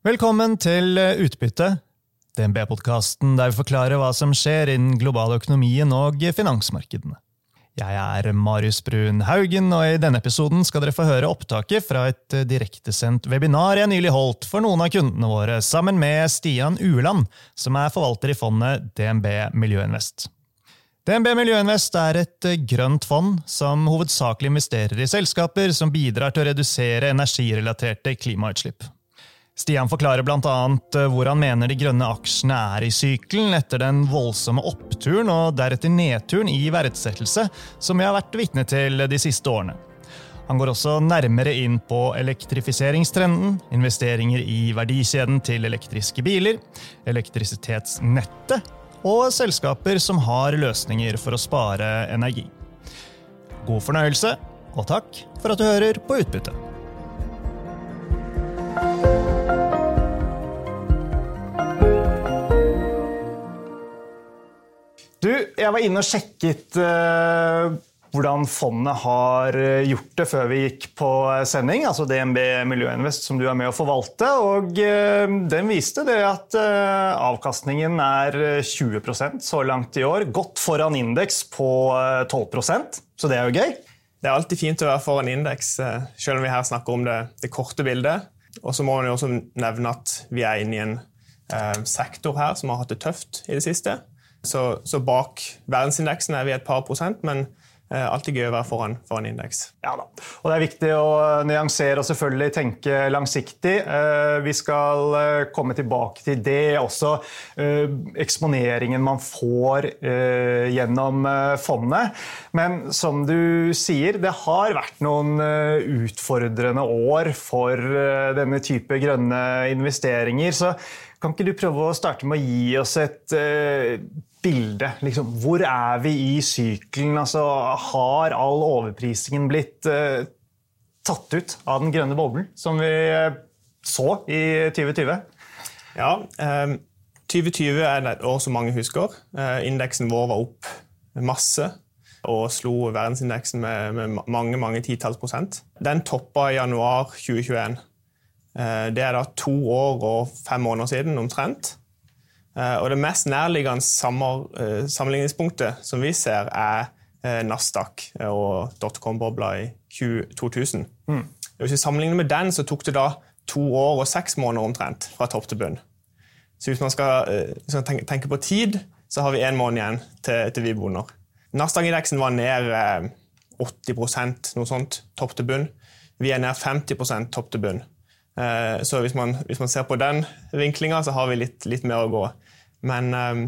Velkommen til Utbytte, DNB-podkasten der vi forklarer hva som skjer innen global økonomien og finansmarkedene. Jeg er Marius Brun Haugen, og i denne episoden skal dere få høre opptaket fra et direktesendt webinar jeg nylig holdt for noen av kundene våre, sammen med Stian Ueland, som er forvalter i fondet DNB Miljøinvest. DNB Miljøinvest er et grønt fond som hovedsakelig investerer i selskaper som bidrar til å redusere energirelaterte klimautslipp. Stian forklarer bl.a. Eh, hvor han mener de grønne aksjene er i sykelen etter den voldsomme oppturen og deretter nedturen i verdsettelse som vi har vært vitne til de siste årene. Han går også nærmere inn på elektrifiseringstrenden, investeringer i verdikjeden til elektriske biler, elektrisitetsnettet og selskaper som har løsninger for å spare energi. God fornøyelse, og takk for at du hører på Utbytte. Du, jeg var inne og sjekket uh, hvordan fondet har eh, gjort det før vi gikk på sending. Altså DNB Miljøinvest, som du er med å forvalte. Og uh, den viste det at uh, avkastningen er 20% så langt i år. Godt foran indeks på 12% så det er jo gøy. Det er alltid fint å være foran indeks, selv om vi her snakker om det, det korte bildet. Og så må man jo også nevne at vi er inne i en sektor her som har hatt det tøft i det siste. Så, så, bak verdensindeksen er vi et par prosent, men eh, alltid gøy å være foran, foran indeks. Ja da. Og Det er viktig å nyansere og selvfølgelig tenke langsiktig. Eh, vi skal eh, komme tilbake til det også. Eh, eksponeringen man får eh, gjennom eh, fondet. Men som du sier, det har vært noen utfordrende år for denne type grønne investeringer. så kan ikke du prøve å starte med å gi oss et bilde. Liksom, hvor er vi i sykelen? Altså, har all overprisingen blitt uh, tatt ut av den grønne boblen, som vi uh, så i 2020? Ja, um, 2020 er et år som mange husker. Uh, indeksen vår var opp masse og slo verdensindeksen med, med mange mange titalls prosent. Den toppa i januar 2021. Det er da to år og fem måneder siden omtrent. Eh, og det mest nærliggende eh, sammenligningspunktet som vi ser, er eh, Nasdaq og dotcom-bobla i 2000. Mm. Hvis vi sammenligner med den, så tok det da to år og seks måneder omtrent fra topp til bunn. Så hvis man skal, hvis man tenker på tid, så har vi én måned igjen til, til vi boner. Nasdaq-indeksen var ned 80% noe sånt, topp til bunn. Vi er ned 50% topp til bunn. Eh, så hvis man, hvis man ser på den vinklinga, så har vi litt, litt, mer å gå. Men eh,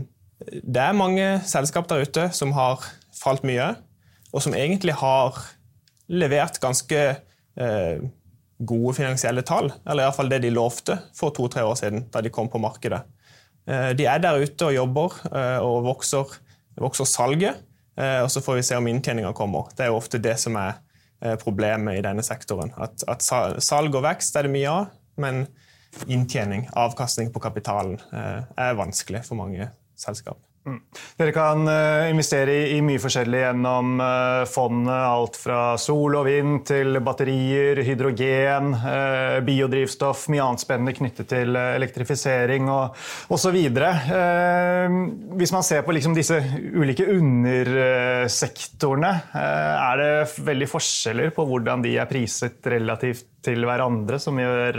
det er mange selskap der ute som har falt mye, og som egentlig har levert ganske eh, gode finansielle tall. Eller iallfall det de lovte for to-tre år siden, da de kom på markedet. De er der ute og jobber og vokser, vokser salget. Og så får vi se om inntjeninga kommer. Det er jo ofte det som er problemet i denne sektoren. At, at, salg og vekst er det mye av, men inntjening, avkastning på kapitalen, eh, er vanskelig for mange selskap. Mm. Dere kan uh, investere i, mye forskjellig gjennom uh, fondet. Alt fra sol og vind til batterier, hydrogen, uh, biodrivstoff. Mye annet spennende knyttet til elektrifisering og osv. hvis man ser på liksom, disse ulike undersektorene, er det veldig forskjeller på hvordan de er priset relativt til hverandre, som gjør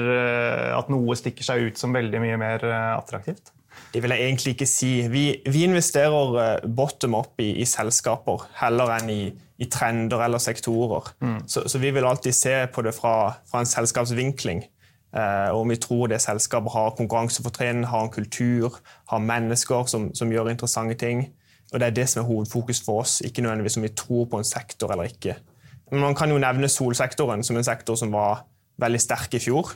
at noe stikker seg ut som veldig mye mer attraktivt? Det vil jeg egentlig ikke si. Vi, vi investerer eh, bottom up i, i, selskaper heller enn i, i trender eller sektorer. Mm. Så, så, vi vil alltid se på det fra, fra en selskapsvinkling. Eh, om vi tror det selskapet har konkurransefortrinn, har en kultur, har mennesker som, som, gjør interessante ting. Og Det er det som er hovedfokus for oss, ikke nødvendigvis om vi tror på en sektor eller ikke. Men Man kan jo nevne solsektoren som en sektor som var veldig sterk i fjor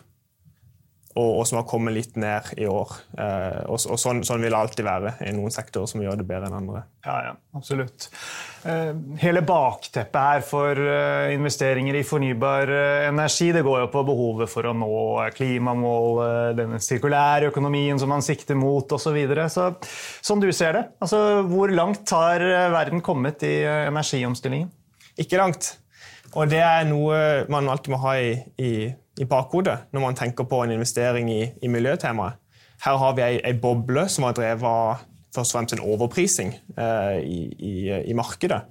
og, og, som har kommet litt ned i år. Eh, og, og sånn, sånn, vil det alltid være i noen sektorer som gjør det bedre enn andre. Ja, ja, absolutt. Eh, hele bakteppet her for eh, investeringer i fornybar eh, energi det går jo på behovet for å nå klimamål, eh, denne sirkulære økonomien som man sikter mot osv. Så videre. så, sånn du ser det, altså, hvor langt har eh, verden kommet i energiomstillingen? Ikke langt. Og det er noe man alltid må ha i, i i bakhodet når man tenker på en investering i, i miljøtemaet. Her har vi ei, ei, boble som har drevet av først og fremst en overprising eh, i, i, i, markedet.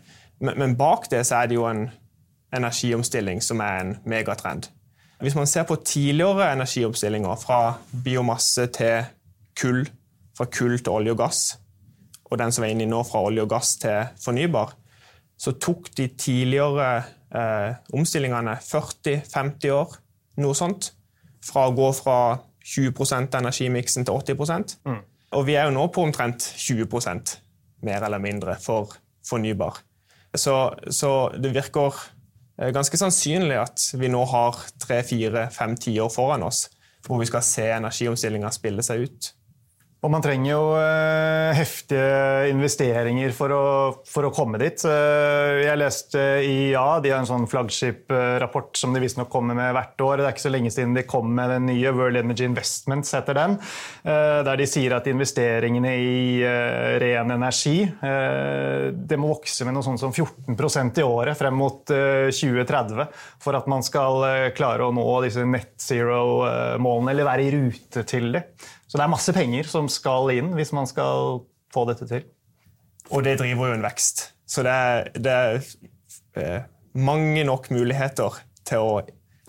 Men, men, bak det så er det jo en energiomstilling som er en megatrend. Hvis man ser på tidligere energiomstillinger, fra biomasse til kull, fra kull til olje og gass, og den som er inne nå fra olje og gass til fornybar, så tok de tidligere eh, omstillingene 40-50 år, noe sånt. Fra å gå fra 20% energimiksen til 80 mm. Og vi er jo nå på omtrent 20% mer eller mindre for fornybar. Så, så det virker eh, ganske sannsynlig at vi nå har tre-fire-fem tiår foran oss hvor vi skal se energiomstillinga spille seg ut. Og man trenger jo uh, heftige investeringer for å, for å komme dit. Uh, jeg leste IA, de har en sånn flaggskip-rapport som de visstnok kommer med hvert år. Det er ikke så lenge siden de kom med den nye World Energy Investments, heter den. Uh, der de sier at investeringene i ren energi det må vokse med noe sånt som 14% i året frem mot 2030 for at man skal klare å nå disse net zero-målene, eller være i rute til det. Så det er masse penger som skal inn hvis man skal få dette til. Og det driver jo en vekst. Så det er, det er eh, mange nok muligheter til å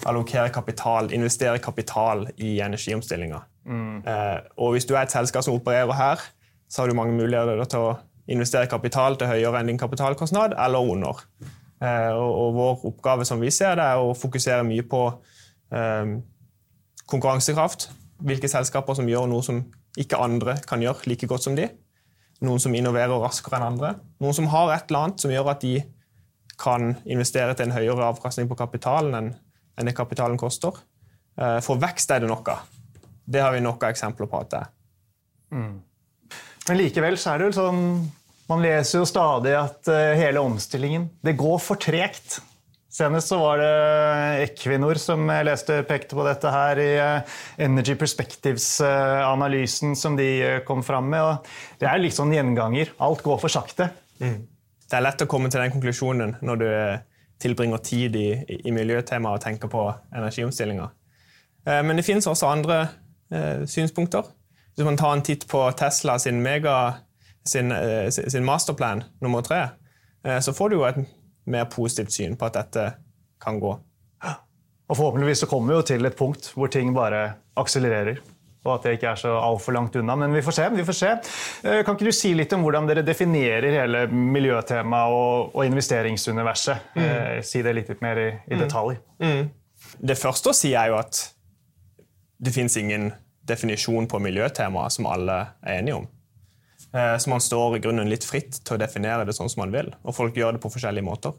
allokere kapital, investere kapital i energiomstillinga. Mm. Eh, og hvis du er et selskap som opererer her, så har du mange muligheter til å investere kapital til høyere enn din kapitalkostnad, eller under. Eh, og, vår oppgave som vi ser det, er å fokusere mye på konkurransekraft hvilke selskaper som gjør noe som ikke andre kan gjøre like godt som de. Noen som innoverer raskere enn andre. Noen som har et eller annet som gjør at de kan investere til en høyere avkastning på kapitalen enn, det kapitalen koster. Eh, for vekst er det noe. Det har vi nok av eksempler på at det er. Mm. Men likevel så er det jo sånn Man leser jo stadig at eh, hele omstillingen Det går for tregt. Senest så var det Equinor som jeg leste pekte på dette her i eh, Energy Perspectives-analysen som de eh, kom fram med. Og det er litt sånn gjenganger. Alt går for sakte. Mm. Det er lett å komme til den konklusjonen når du eh, tilbringer tid i, i miljøtemaet og tenker på energiomstillinga. Men det finnes også andre eh, synspunkter. Hvis man tar en titt på Tesla sin, mega, sin, sin masterplan nummer tre, så får du jo et mer positivt syn på at dette kan gå. Og Forhåpentligvis så kommer vi jo til et punkt hvor ting bare akselererer. Og at det ikke er så altfor langt unna. Men vi får se. vi får se. Eh, kan ikke du si litt om hvordan dere definerer hele miljøtemaet og, og investeringsuniverset? Mm. Eh, si det litt mer i, i mm. detalj. Mm. Det første å si er jo at det fins ingen definisjon på miljøtemaet som alle er enige om. Eh, så man står i grunnen litt fritt til å definere det sånn som man vil. Og folk gjør det på forskjellige måter.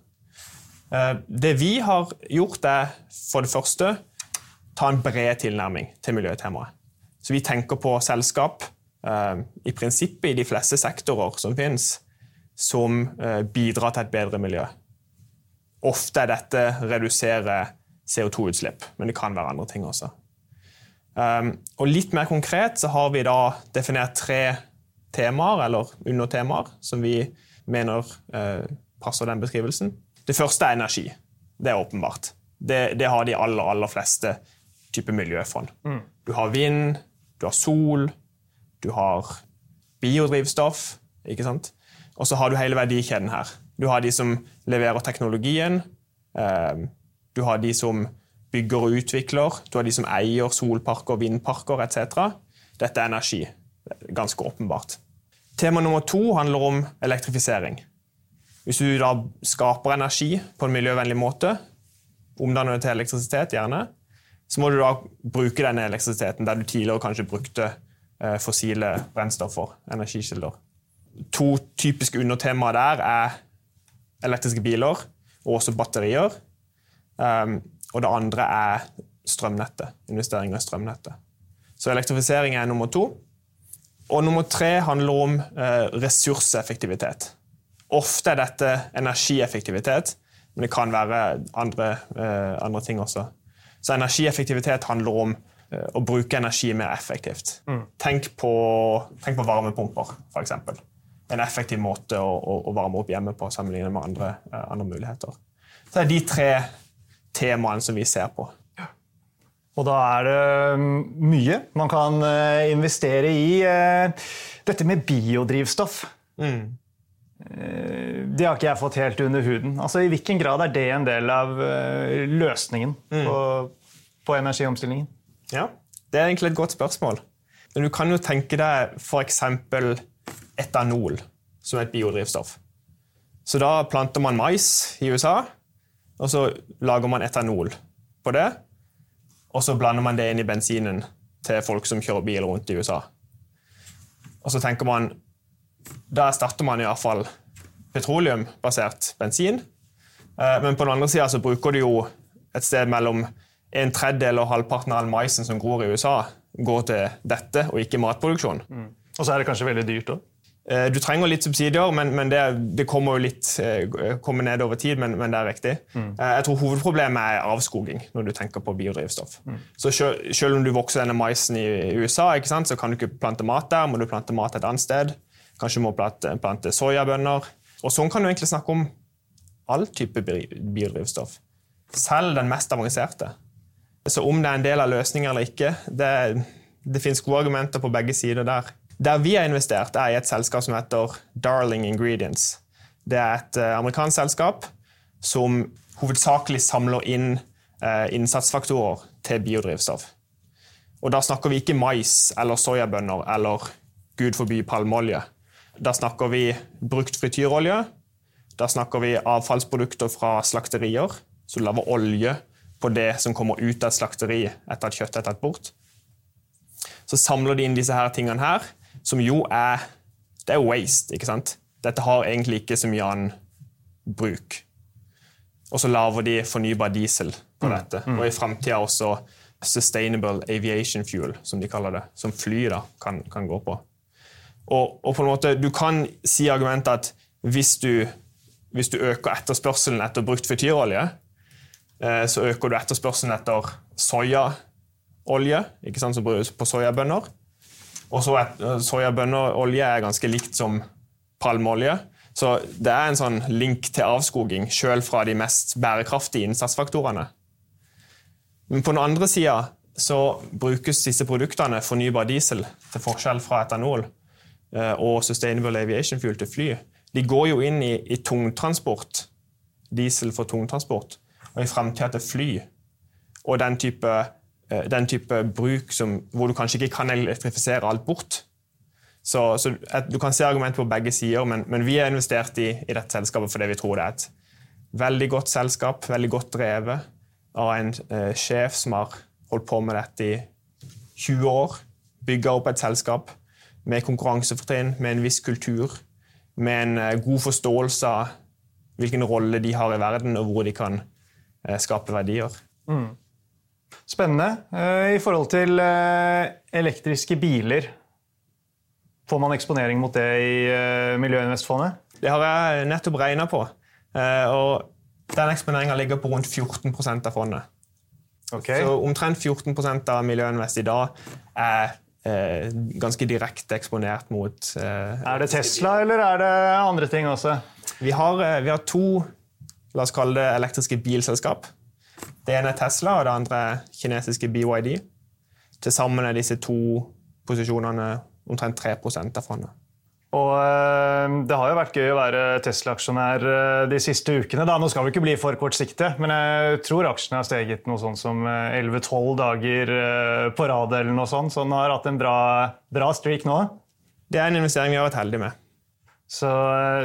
Eh, det vi har gjort, er for det første ta en bred tilnærming til miljøtemaet. Så vi tenker på selskap eh, i prinsippet i de fleste sektorer som finnes, som bidrar til et bedre miljø. Ofte er dette redusere CO2-utslipp, men det kan være andre ting også. Og litt mer konkret så har vi da definert tre temaer eller undertemaer som vi mener eh, passer den beskrivelsen. Det første er energi. Det er åpenbart. Det, det har de aller, aller fleste typer miljøfond. Mm. Du har vind, du har sol, du har biodrivstoff. ikke sant? Og så har du hele verdikjeden her. Du har de som leverer teknologien. Eh, du har de som bygger og utvikler. Du har de som eier solparker, vindparker etc. Dette er energi. Ganske åpenbart. Tema nummer to handler om elektrifisering. Hvis du da skaper energi på en miljøvennlig måte, omdanner det til elektrisitet, gjerne, så må du da bruke denne elektrisiteten der du tidligere kanskje brukte eh, fossile brennstoffer, energikilder. To typiske undertemaer der er elektriske biler og også batterier. Um, og det andre er strømnettet. Investeringer i strømnettet. Så elektrifisering er nummer to. Og nummer tre handler om eh, ressurseffektivitet. Ofte er dette energieffektivitet, men det kan være andre, eh, andre ting også. Så energieffektivitet handler om eh, å bruke energi mer effektivt. Mm. Tenk, på, tenk, på, varmepumper, f.eks. En effektiv måte å, å, å, varme opp hjemme på sammenlignet med andre, andre muligheter. Så det er de tre temaene som vi ser på. Og da er det mm, mye man kan eh, investere i. Eh, dette med biodrivstoff. Mm. Det har ikke jeg fått helt under huden. Altså, I hvilken grad er det en del av løsningen mm. på, på, energiomstillingen? Ja, Det er egentlig et godt spørsmål. Men du kan jo tenke deg f.eks. etanol som et biodrivstoff. Så da planter man mais i USA, og så lager man etanol på det. Og så blander man det inn i bensinen til folk som kjører bil rundt i USA. Og så tenker man Da erstatter man iallfall petroleumbasert bensin. Eh, men på den andre sida bruker du jo et sted mellom en tredjedel og halvparten av all maisen som gror i USA, går til dette og ikke matproduksjon. Mm. Og så er det kanskje veldig dyrt òg? Eh, du trenger litt subsidier, men, men det, det, kommer jo litt eh, kommer ned over tid. Men, men det er riktig. Mm. Eh, jeg tror Hovedproblemet er avskoging når du tenker på biodrivstoff. Mm. Så selv, selv, om du vokser denne maisen i USA, så kan du ikke plante mat der. Må du plante mat et annet sted. Kanskje må du plante, plante soyabønner. Og sånn kan du egentlig snakke om all type biodrivstoff. Selv den mest avanserte. Så om det er en del av løsningen eller ikke, det, det finnes gode argumenter på begge sider der. Der vi har investert, er i et selskap som heter Darling Ingredients. Det er et uh, amerikansk selskap som hovedsakelig samler inn uh, innsatsfaktorer til biodrivstoff. Og Da snakker vi ikke mais eller soyabønner eller gud forby palmeolje. Da snakker vi brukt frityrolje. Da snakker vi avfallsprodukter fra slakterier som lager olje på det som kommer ut av et slakteri etter at kjøttet er tatt bort. Så samler de inn disse her tingene her som jo er Det er waste, ikke sant? Dette har egentlig ikke så mye annen bruk. Og så lager de fornybar diesel på mm. dette. Mm. Og i framtida også sustainable aviation fuel, som de kaller det. Som fly da, kan, kan gå på. Og, og, på en måte, Du kan si argumentet at hvis du, hvis du øker etterspørselen etter brukt frityrolje, eh, så øker du etterspørselen etter soyaolje, ikke sant, som brukes på soyabønner. Og så er og olje er ganske likt som palmeolje. Så det er en sånn link til avskoging, sjøl fra de mest bærekraftige innsatsfaktorene. Men på den andre sida så brukes disse produktene, fornybar diesel, til forskjell fra etanol, eh, og sustainable aviation fuel til fly. De går jo inn i, i tungtransport, diesel for tungtransport, og i framtida til fly. Og den type den type bruk som, hvor du kanskje ikke kan elektrifisere alt bort. Så, så Du kan se argumenter på begge sider, men, men vi har investert i, i, dette selskapet fordi vi tror det er et veldig godt selskap, veldig godt drevet av en eh, sjef som har holdt på med dette i 20 år. Bygga opp et selskap med konkurransefortrinn, med en viss kultur, med en eh, god forståelse av hvilken rolle de har i verden, og hvor de kan eh, skape verdier. Mm. Spennende. Eh, I forhold til eh, elektriske biler, får man eksponering mot det i eh, Miljøinvestfondet? Det har jeg nettopp regna på. Og den eksponeringa ligger på rundt 14% av fondet. Okay. Så omtrent 14% av Miljøinvest i dag er ganske direkte eksponert mot Er det Tesla, eller er det andre ting også? Vi har, vi har to la oss kalle det elektriske bilselskap. Det ene er Tesla, og det andre er kinesiske BYD. Til sammen er disse to posisjonene omtrent 3 av fondet. Og eh, Det har jo vært gøy å være Tesla-aksjonær eh, de siste ukene. Da. Nå skal vi ikke bli for kortsiktige, men jeg tror aksjene har steget noe sånn som 11-12 eh, dager på rad. eller noe sånt, Så den har hatt en bra, bra streak nå. Det er en investering vi har vært heldige med. Så,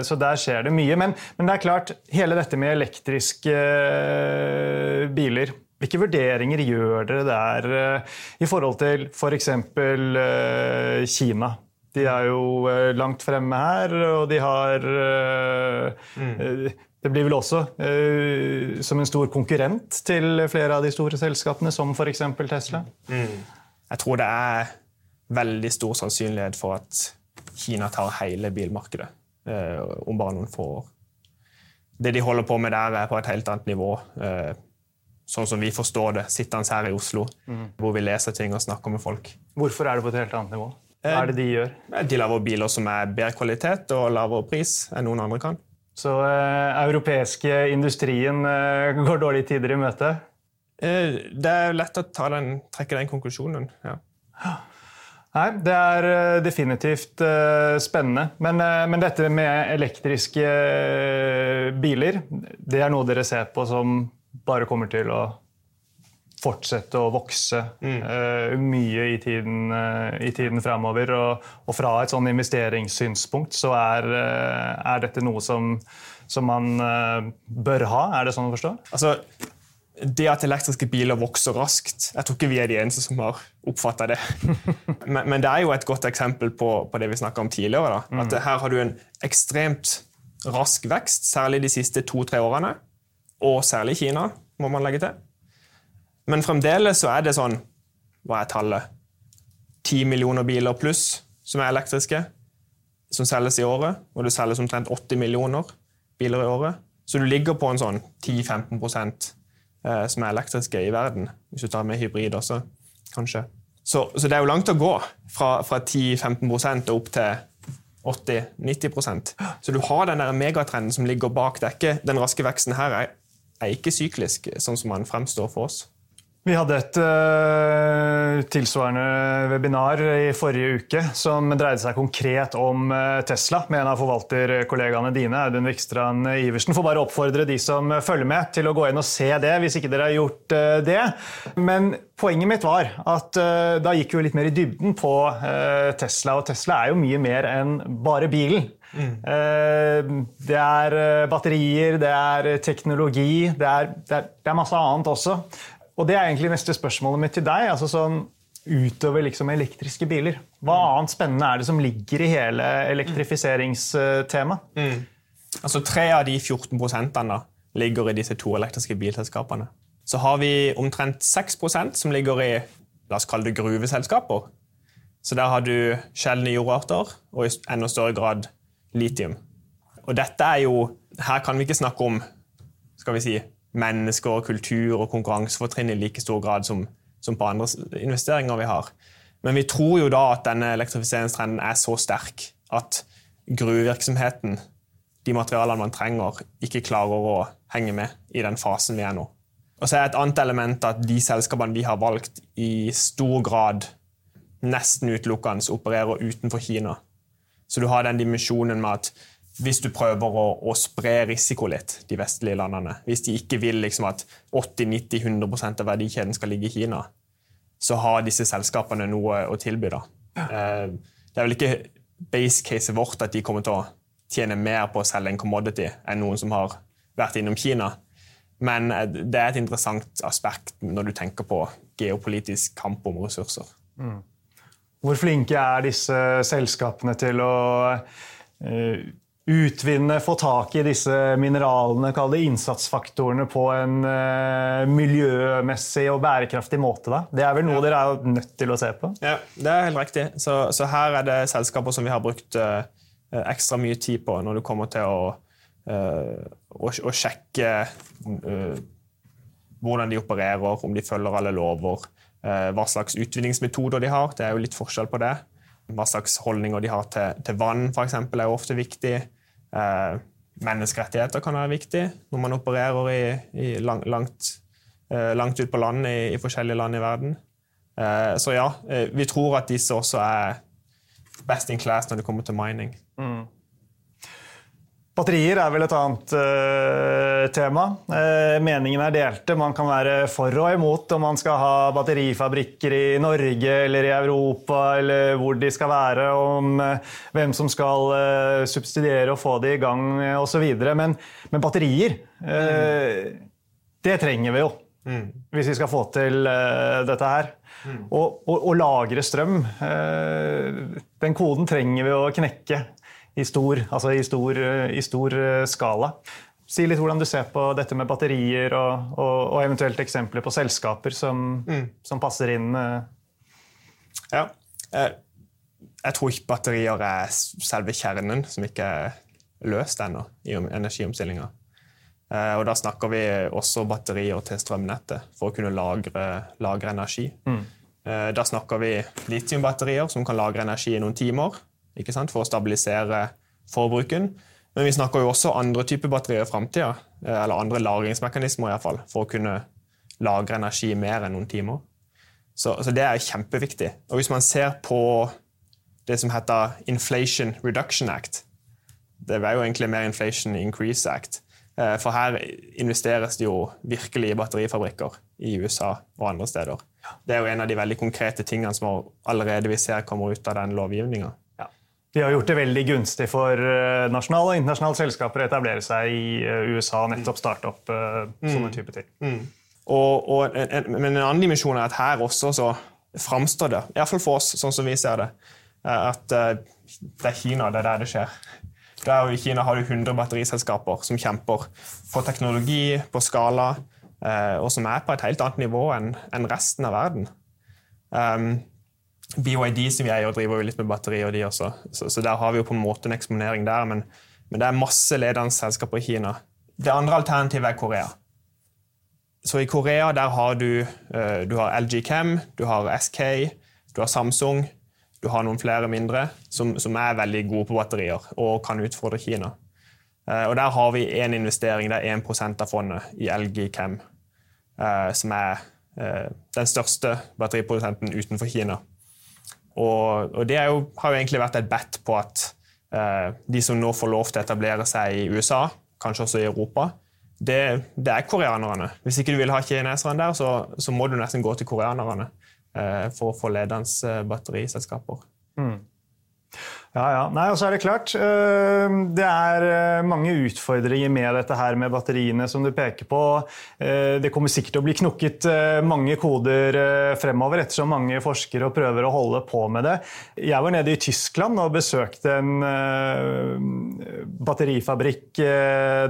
så, der skjer det mye. Men, men, det er klart, hele dette med elektriske uh, biler Hvilke vurderinger gjør dere der uh, i forhold til f.eks. For uh, Kina? De er jo langt fremme her, og de har mm. Det blir vel også som en stor konkurrent til flere av de store selskapene, som f.eks. Tesla? Mm. Jeg tror det er veldig stor sannsynlighet for at Kina tar hele bilmarkedet eh, om bare noen få år. Det de holder på med der, er på et helt annet nivå. Eh, sånn som vi forstår det, sittende her i Oslo, mm. hvor vi leser ting og snakker med folk. Hvorfor er det på et helt annet nivå? Hva er det de gjør? Eh, de lager biler som er bedre kvalitet og lavere pris enn noen andre kan. Så eh, europeiske industrien eh, går dårlige tider i møte? Eh, det er lett å den, trekke den konklusjonen. ja. Nei, det er eh, definitivt uh, spennende. Men, uh, men, dette med elektriske uh, biler, det er noe dere ser på som bare kommer til å fortsette å vokse mm. mye i tiden, i tiden fremover. Og, og, fra et sånn investeringssynspunkt så er, er dette noe som, som man bør ha. Er det sånn å forstå? Altså, det at elektriske biler vokser raskt Jeg tror ikke vi er de eneste som har oppfatta det. Men, men, det er jo et godt eksempel på, på det vi snakka om tidligere. Da. At Her har du en ekstremt rask vekst, særlig de siste to-tre årene. Og særlig Kina, må man legge til. Men fremdeles så er det sånn Hva er tallet? Ti millioner biler pluss som er elektriske, som selges i året. Og det selges omtrent 80 millioner biler i året. Så du ligger på en sånn 10-15 eh, som er elektriske i verden. Hvis du tar med hybrid også, kanskje. Så, så det er jo langt å gå fra, fra 10-15 og opp til 80-90% Så du har den der megatrenden som ligger bak. Det er ikke, den raske veksten her er, er ikke syklisk, sånn som man fremstår for oss. Vi hadde et uh, tilsvarende webinar i forrige uke som dreide seg konkret om uh, Tesla med en av forvalterkollegaene dine, Audun Vikstrand Iversen. Får bare oppfordre de som følger med, til å gå inn og se det, hvis ikke dere har gjort uh, det. Men poenget mitt var at da gikk vi litt mer i dybden på Tesla, og Tesla er jo mye mer enn bare bilen. Mm. Det er batterier, det er teknologi, det er, det er, det er masse annet også. Og det er egentlig neste spørsmålet mitt til deg. altså sånn Utover liksom elektriske biler, hva mm. annet spennende er det som ligger i hele elektrifiseringstemaet? Mm. Altså Tre av de 14 prosentene ligger i disse to elektriske bilselskapene. Så har vi omtrent 6% som ligger i la oss kalle det gruveselskaper. Så der har du sjeldne jordarter og i enda større grad litium. Og dette er jo Her kan vi ikke snakke om skal vi si, mennesker, kultur og konkurransefortrinn i like stor grad som, som, på andre investeringer vi har. Men vi tror jo da at denne elektrifiseringstrenden er så sterk at gruvevirksomheten, de materialene man trenger, ikke klarer å henge med i den fasen vi er nå. Og så er Et annet element at de selskapene vi har valgt, i stor grad nesten utelukkende opererer utenfor Kina. Så du har den dimensjonen med at hvis du prøver å, å, spre risiko litt, de vestlige landene. Hvis de ikke vil liksom, at 80-90-100% av verdikjeden skal ligge i Kina, så har disse selskapene noe å tilby. da. Eh, det er vel ikke base caset vårt at de kommer til å tjene mer på å selge en commodity enn noen som har vært innom Kina. Men eh, det er et interessant aspekt når du tenker på geopolitisk kamp om ressurser. Mm. Hvor flinke er disse selskapene til å uh, utvinne, få tak i disse mineralene, kall det innsatsfaktorene, på en uh, miljømessig og bærekraftig måte? Da? Det er vel noe ja. dere er nødt til å se på? Ja, det er helt riktig. Så, så her er det selskaper som vi har brukt uh, ekstra mye tid på når det kommer til å, uh, å, å sjekke hvordan de opererer, om de følger alle lover, hva slags utvinningsmetoder de har. Det er jo litt forskjell på det. Hva slags holdninger de har til, til vann, f.eks., er ofte viktig. Eh, menneskerettigheter kan være viktig når man opererer i, i lang, langt, eh, langt ut på land i, i, forskjellige land i verden. Eh, så ja, eh, vi tror at disse også er best in class når det kommer til mining. Mm. Batterier er vel et annet uh, tema. Uh, meningene er delte. Man kan være for og imot om man skal ha batterifabrikker i Norge eller i Europa, eller hvor de skal være, om uh, hvem som skal subsidiere og få de i gang osv. Men, men batterier, mm. det trenger vi jo. Mm. Hvis vi skal få til dette her. Mm. Og, og, og, lagre strøm. den koden trenger vi å knekke i stor, altså i stor, i stor eh, skala. Si litt hvordan du ser på dette med batterier, og, og, og eventuelt eksempler på selskaper som, mm. som passer inn. Eh. Ja. Eh, jeg tror ikke batterier er selve kjernen, som ikke er løst ennå i energiomstillinga. Og da snakker vi også batterier til strømnettet for å kunne lagre, lagre energi. Mm. Da snakker vi litiumbatterier som kan lagre energi i noen timer for å stabilisere forbruken. Men vi snakker jo også andre typer batterier i framtida, eh, eller andre lagringsmekanismer i hvert fall, for å kunne lagre energi mer enn noen timer. Så, så, det er kjempeviktig. Og hvis man ser på det som heter Inflation Reduction Act Det er jo egentlig mer Inflation Increase Act. Eh, for her investeres det jo virkelig i batterifabrikker i USA og andre steder. Det er jo en av de veldig konkrete tingene som allerede vi ser kommer ut av den lovgivninga. De har gjort det veldig gunstig for eh, nasjonale og internasjonale selskaper å etablere seg i USA USA. nettopp starte opp uh, sånne typer type ting. Mm. Og, og, en, men en annen dimensjon er at her også så framstår det, iallfall for oss, sånn som vi ser det, at det er Kina det er der det skjer. Der I Kina har du 100 batteriselskaper som kjemper på teknologi, på skala, eh, og som er på et helt annet nivå enn resten av verden. Um, BYD som vi eier, driver jo litt med batteri, og de også. Så, så, der har vi jo på en måte en eksponering der. Men, men det er masse ledende selskaper i Kina. Det andre alternativet er Korea. Så i Korea der har du, uh, du har LG Chem, du har SK, du har Samsung. Du har noen flere mindre som, som er veldig gode på batterier og kan utfordre Kina. Uh, og Der har vi én investering, det er 1 av fondet, i LG Chem. Uh, som er den største batteriprodusenten utenfor Kina. Og, og det jo, har jo egentlig vært et bet på at de som nå får lov til å etablere seg i USA, kanskje også i Europa, det, det er koreanerne. Hvis ikke du vil ha kineserne der, så, så må du nesten gå til koreanerne. Eh, for å få ledende batteriselskaper. Mm. Ja, ja. Nei, og så er Det klart, eh, det er eh, mange utfordringer med dette her med batteriene som du peker på. Det kommer sikkert til å bli knukket mange koder fremover, ettersom mange forskere prøver å holde på med det. Jeg var nede i Tyskland og besøkte en batterifabrikk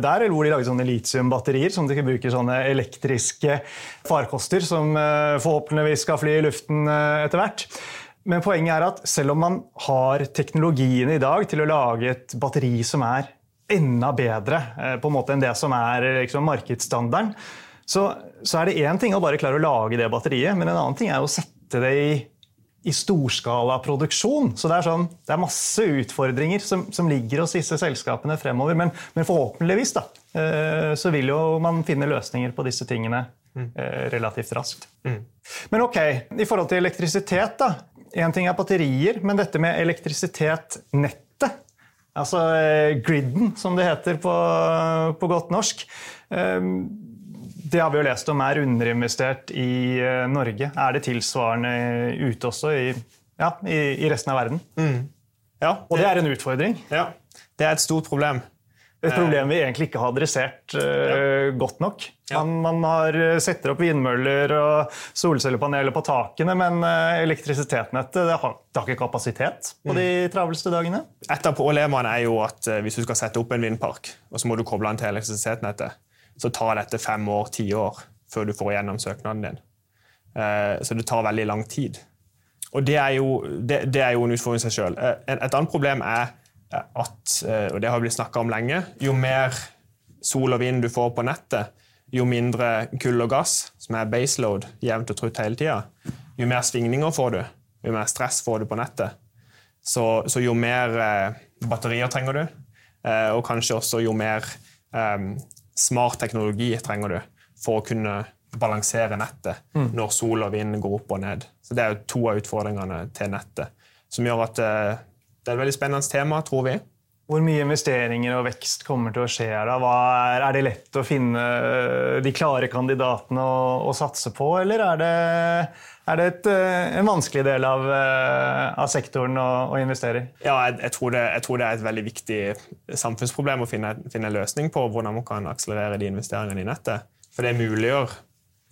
der, hvor de lager sånne litiumbatterier som de bruker sånne elektriske farkoster som forhåpentligvis skal fly i luften etter hvert. Men poenget er at selv om man har teknologien i dag til å lage et batteri som er enda bedre eh, på en måte enn det som er liksom, markedsstandarden, så, så, er det én ting å bare klare å lage det batteriet, men en annen ting er å sette det i, i storskala produksjon. Så det er, sånn, det er masse utfordringer som, som, ligger hos disse selskapene fremover. Men, men forhåpentligvis da, eh, så vil jo man finne løsninger på disse tingene mm. Eh, relativt raskt. Mm. Men ok, i forhold til elektrisitet, da. Én ting er batterier, men dette med elektrisitet, nettet, altså eh, griden, som det heter på, på godt norsk, ehm, det har vi jo lest om er underinvestert i eh, Norge. Er det tilsvarende ute også i, ja, i, i resten av verden? Mm. Ja, det, Og det er en utfordring? Ja, det er et stort problem. Et problem vi egentlig ikke har adressert uh, godt nok. Man, man, har eh, setter opp vindmøller og solcellepaneler på takene, men uh, elektrisitetsnettet det har, det har, ikke kapasitet på de mm. travleste dagene. Et av problemene er jo at uh, hvis du skal sette opp en vindpark, og så må du koble den til elektrisitetsnettet, så tar dette fem år, ti år før du får igjennom søknaden din. Så det tar veldig lang tid. Og det er jo, det, det er jo en utfordring i seg sjøl. Et annet problem er at, eh, og det har blitt snakka om lenge, jo mer sol og vind du får på nettet, jo mindre kull og gass, som er baseload, jevnt og trutt hele tida, jo mer svingninger får du, jo mer stress får du på nettet. Så, så jo mer eh, batterier trenger du, eh, og kanskje også jo mer eh, smart teknologi trenger du for å kunne balansere nettet mm. når sol og vind går opp og ned. Så Det er jo to av utfordringene til nettet, som gjør at eh, det er et veldig spennende tema, tror vi. Hvor mye investeringer og vekst kommer til å skje her? Er, er, det lett å finne de klare kandidatene å, å satse på, eller er det, er det et, eh, en vanskelig del av, eh, av sektoren å, å, investere i? Ja, jeg, jeg, tror det, jeg, tror det, er et veldig viktig samfunnsproblem å finne, finne en løsning på hvordan man kan akselerere de investeringene i nettet. For det muliggjør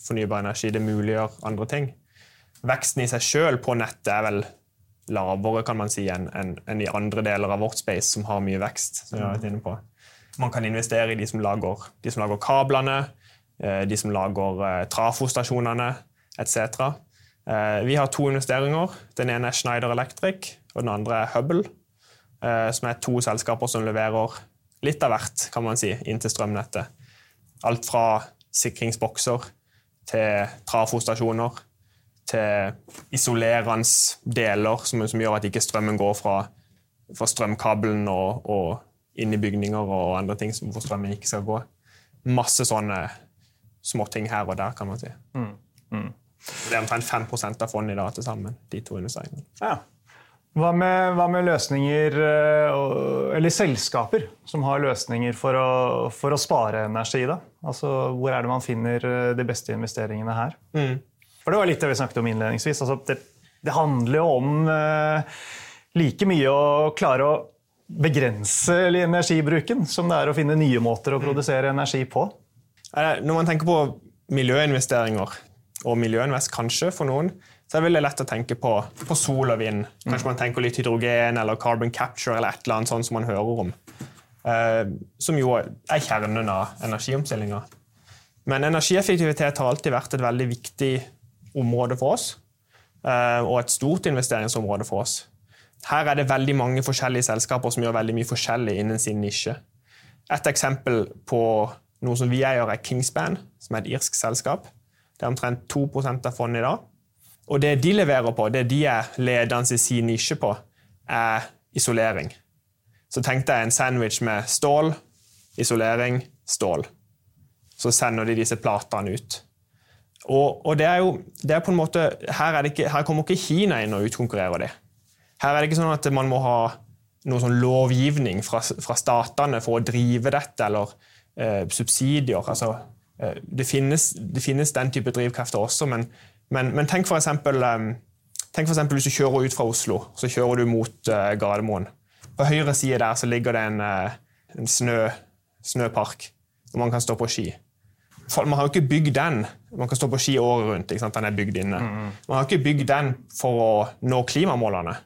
fornybar energi, det muliggjør andre ting. Veksten i seg sjøl på nettet er vel lavere kan man si, enn en, en i andre deler av vårt space som har mye vekst. som jeg har vært inne på. Man kan investere i de som lager, de som lager kablene, eh, de som lager eh, trafostasjonene etc. Eh, vi har to investeringer. Den ene er Schneider Electric, og den andre er Hubble. Som er to selskaper som leverer litt av hvert kan man si, inn til strømnettet. Alt fra sikringsbokser til trafostasjoner til isolerende deler som, som, gjør at ikke strømmen går fra, fra strømkabelen og, og, inn i bygninger og andre ting hvor strømmen ikke skal gå. Masse sånne småting her og der, kan man si. Mm. Mm. Det er omtrent 5 av fondet i dag til sammen. de to investeringene. Ja. Hva med, hva med, løsninger eh, Eller selskaper som har løsninger for å, for å, spare energi? da? Altså, Hvor er det man finner eh, de beste investeringene her? Mm. For Det var litt det vi snakket om innledningsvis. Altså, det, det, handler jo om uh, like mye å klare å begrense energibruken som det er å finne nye måter å produsere energi på. Når man tenker på miljøinvesteringer, og miljøinvest kanskje for noen, så er det veldig lett å tenke på, på sol og vind. Kanskje man tenker litt hydrogen eller carbon capture eller et eller annet sånt som man hører om. Eh, som jo er kjernen av energiomstillinga. Men energieffektivitet har alltid vært et veldig viktig område for oss. Eh, og et stort investeringsområde for oss. Her er det veldig mange forskjellige selskaper som gjør veldig mye forskjellig innen sin nisje. Et eksempel på noe som vi eier, er Kingspan, som er et irsk selskap. Det er omtrent 2 av fondet i dag. Og det de leverer på, det de er ledende i sin nisje på, er isolering. Så tenk deg en sandwich med stål, isolering, stål. Så sender de disse platene ut. Og, og det er jo det er på en måte, her, ikke, her kommer ikke Kina inn og utkonkurrerer det. Her er det ikke sånn at man må ha noen sånn lovgivning fra, fra statene for å drive dette, eller eh, subsidier. Altså, eh, det, finnes, det, finnes, den type drivkrefter også, men, men, men tenk f.eks. Um, tenk for hvis du kjører ut fra Oslo, så kjører du mot uh, Gardermoen. På høyre side der så ligger det en, uh, en snø, snøpark hvor man kan stå på ski. Man har jo ikke bygd den man kan stå på ski året rundt. Den er bygd inne. Mm. Man har ikke bygd den for å nå klimamålene.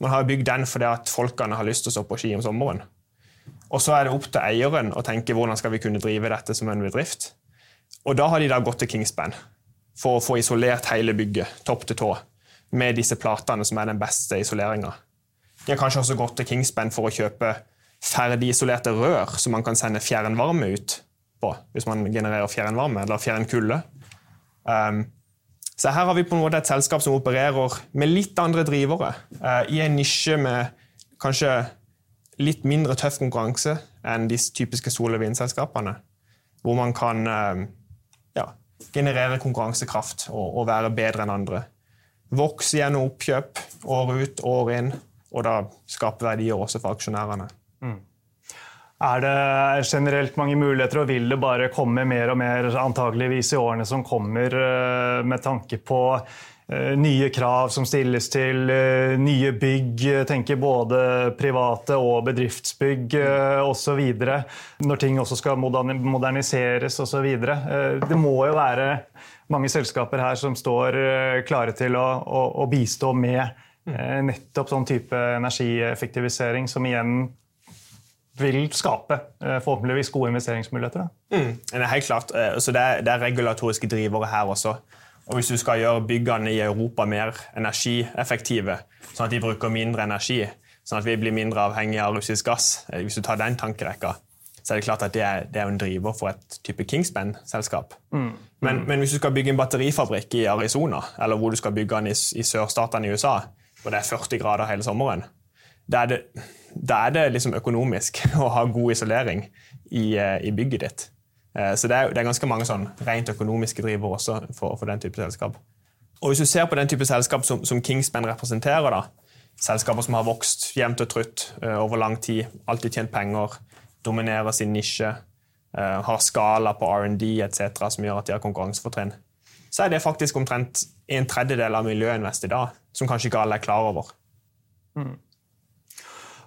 Man har bygd den fordi at folkene har lyst til å stå på ski om sommeren. Og så er det opp til eieren å tenke hvordan skal vi kunne drive dette som en bedrift. Og da har de da gått til Kingspan for å få isolert hele bygget, topp til tå, med disse platene som er den beste isoleringa. De har kanskje også gått til Kingspan for å kjøpe ferdigisolerte rør som man kan sende fjernvarme ut på hvis man genererer fjernvarme eller fjernkulde. Um, så her har vi på en måte et selskap som opererer med litt andre drivere, uh, i en nisje med kanskje litt mindre tøff konkurranse enn de typiske sol- og vindselskapene. Hvor man kan uh, ja, generere konkurransekraft og, og, være bedre enn andre. Vokse gjennom oppkjøp år ut, år inn, og da skape verdier også for aksjonærene. Mm. Er det generelt mange muligheter, og vil det bare komme mer og mer antageligvis i årene som kommer, eh, med tanke på eh, nye krav som stilles til eh, nye bygg, tenker både private og bedriftsbygg osv. Når ting også skal moderniseres osv. Det må jo være mange selskaper her som står klare til å, å, å bistå med nettopp sånn type energieffektivisering, som igjen vil skape eh, forhåpentligvis gode investeringsmuligheter. Mm, det er helt klart. Eh, så det er, det er, regulatoriske drivere her også. Og Hvis du skal gjøre byggene i Europa mer energieffektive, sånn at de bruker mindre energi, sånn at vi blir mindre avhengige av russisk gass, eh, hvis du tar den tankerekka, så er det klart at det er, det er en driver for et type Kingspan-selskap. Mm. Men, men, hvis du skal bygge en batterifabrikk i Arizona, eller hvor du skal bygge den i, i sørstatene i USA, hvor det er 40 grader hele sommeren, da er det liksom økonomisk å ha god isolering i, eh, i bygget ditt. Eh, så det er, det er, ganske mange sånn rent økonomiske driver også for, for, den type selskap. Og Hvis du ser på den type selskap som, som Kingspan representerer, da, selskaper som har vokst jevnt og trutt uh, over lang tid, alltid tjent penger, dominerer sin nisje, har skala på R&D etc., som gjør at de har konkurransefortrinn, så er det faktisk omtrent en tredjedel av miljøinvest i dag, som kanskje ikke alle er klar over. Mm.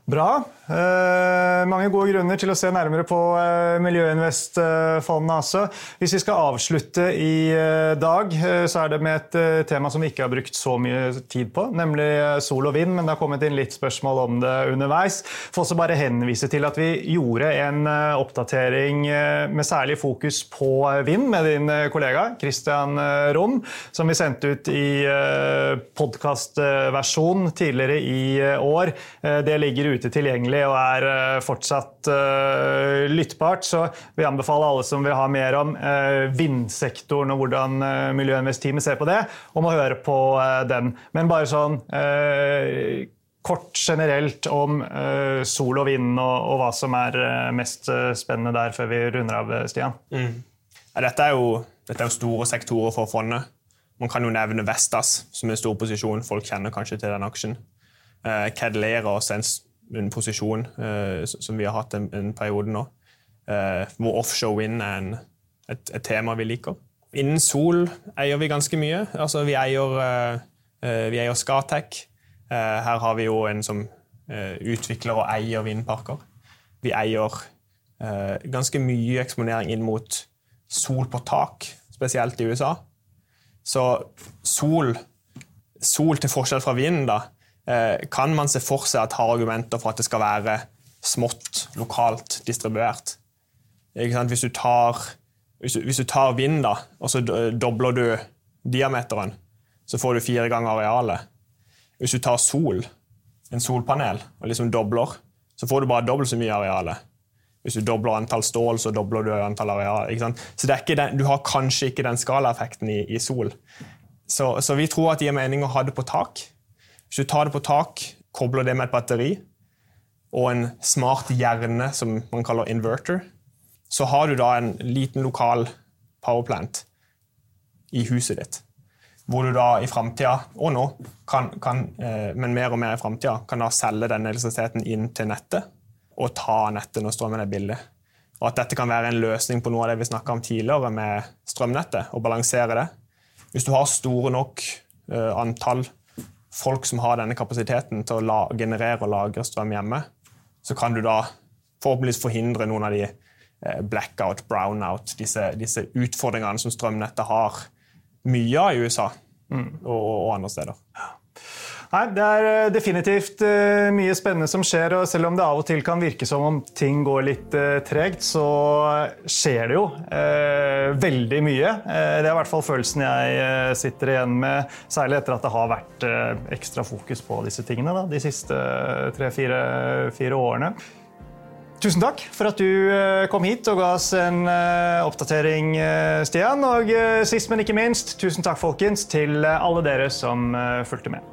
Bra. Eh, mange gode grunner til å se nærmere på eh, Miljøinvestfondet altså. Hvis vi skal avslutte i eh, dag, eh, så er det med et eh, tema som vi ikke har brukt så mye tid på, nemlig eh, sol og vind. Men det har kommet inn litt spørsmål om det underveis. Får også bare henvise til at vi gjorde en oppdatering med særlig fokus på vind med din kollega Christian Rom, som vi sendte ut i podkastversjon tidligere i år. Det ligger ute tilgjengelig og er eh, fortsatt uh, lyttbart. Så vi anbefaler alle som vil ha mer om uh, vindsektoren og hvordan Miljøinvest-teamet ser på det, om å høre på den. Men bare sånn kort generelt om sol og vind og, hva som er mest spennende der, før vi runder av, Stian. Mm. dette, er jo, dette er jo store sektorer for fondet. Man kan jo nevne Vestas som er en stor posisjon. Folk kjenner kanskje til den aksjen. Kedleros er en, en posisjon uh, som vi har hatt en, en periode nå. Uh, hvor offshore wind er en, et, et, tema vi liker. Innen sol eier vi ganske mye. Altså, vi eier, uh, vi eier Skatec. her har vi jo en som utvikler og eier vindparker. Vi eier ganske mye eksponering inn mot sol på tak, spesielt i USA. Så sol, sol til forskjell fra vind, da, eh, kan man se for seg at har argumenter for at det skal være smått, lokalt distribuert. Hvis du, tar, hvis, du, hvis, du, tar, vind, da, og så dobler du diameteren, så får du fire ganger arealet. Hvis du tar sol, en solpanel, og liksom dobler, så får du bare dobbelt så mye arealet. Hvis du dobler antall stål, så dobler du antall areal. Så den, du har kanskje ikke den skalaeffekten i, i sol. Så, så, vi tror at det gir mening å ha det på tak. Hvis du tar det på tak, kobler det med et batteri og en smart hjerne som man kaller inverter, så har du da en liten lokal powerplant i huset ditt. Hvor du da i framtida, og nå, kan, kan, eh, men mer og mer i framtida, kan da selge den elektrisiteten inn til nettet og ta nettet når strømmen er billig. Og at dette kan være en løsning på noe av det vi snakka om tidligere med strømnettet. og balansere det. Hvis du har store nok uh, antall folk som har denne kapasiteten til å generere og lagre strøm hjemme, så kan du da forhåpentligvis forhindre noen av de uh, blackout, brownout, disse, disse, utfordringene som strømnettet har mye av i USA mm. og, og, andre steder. Nei, Det er eh, definitivt uh, mye spennende som skjer. og Selv om det av og til kan virke som om ting går litt uh, tregt, så skjer det jo veldig mye. det er i hvert fall følelsen jeg sitter igjen med, særlig etter at det har vært ekstra fokus på disse tingene da, de siste tre-fire årene. Tusen takk for at du kom hit og ga oss en oppdatering, Stian. Og sist, men ikke minst, tusen takk folkens, til alle dere som fulgte med.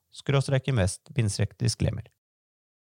skråstrek invest, bindstrek disclaimer.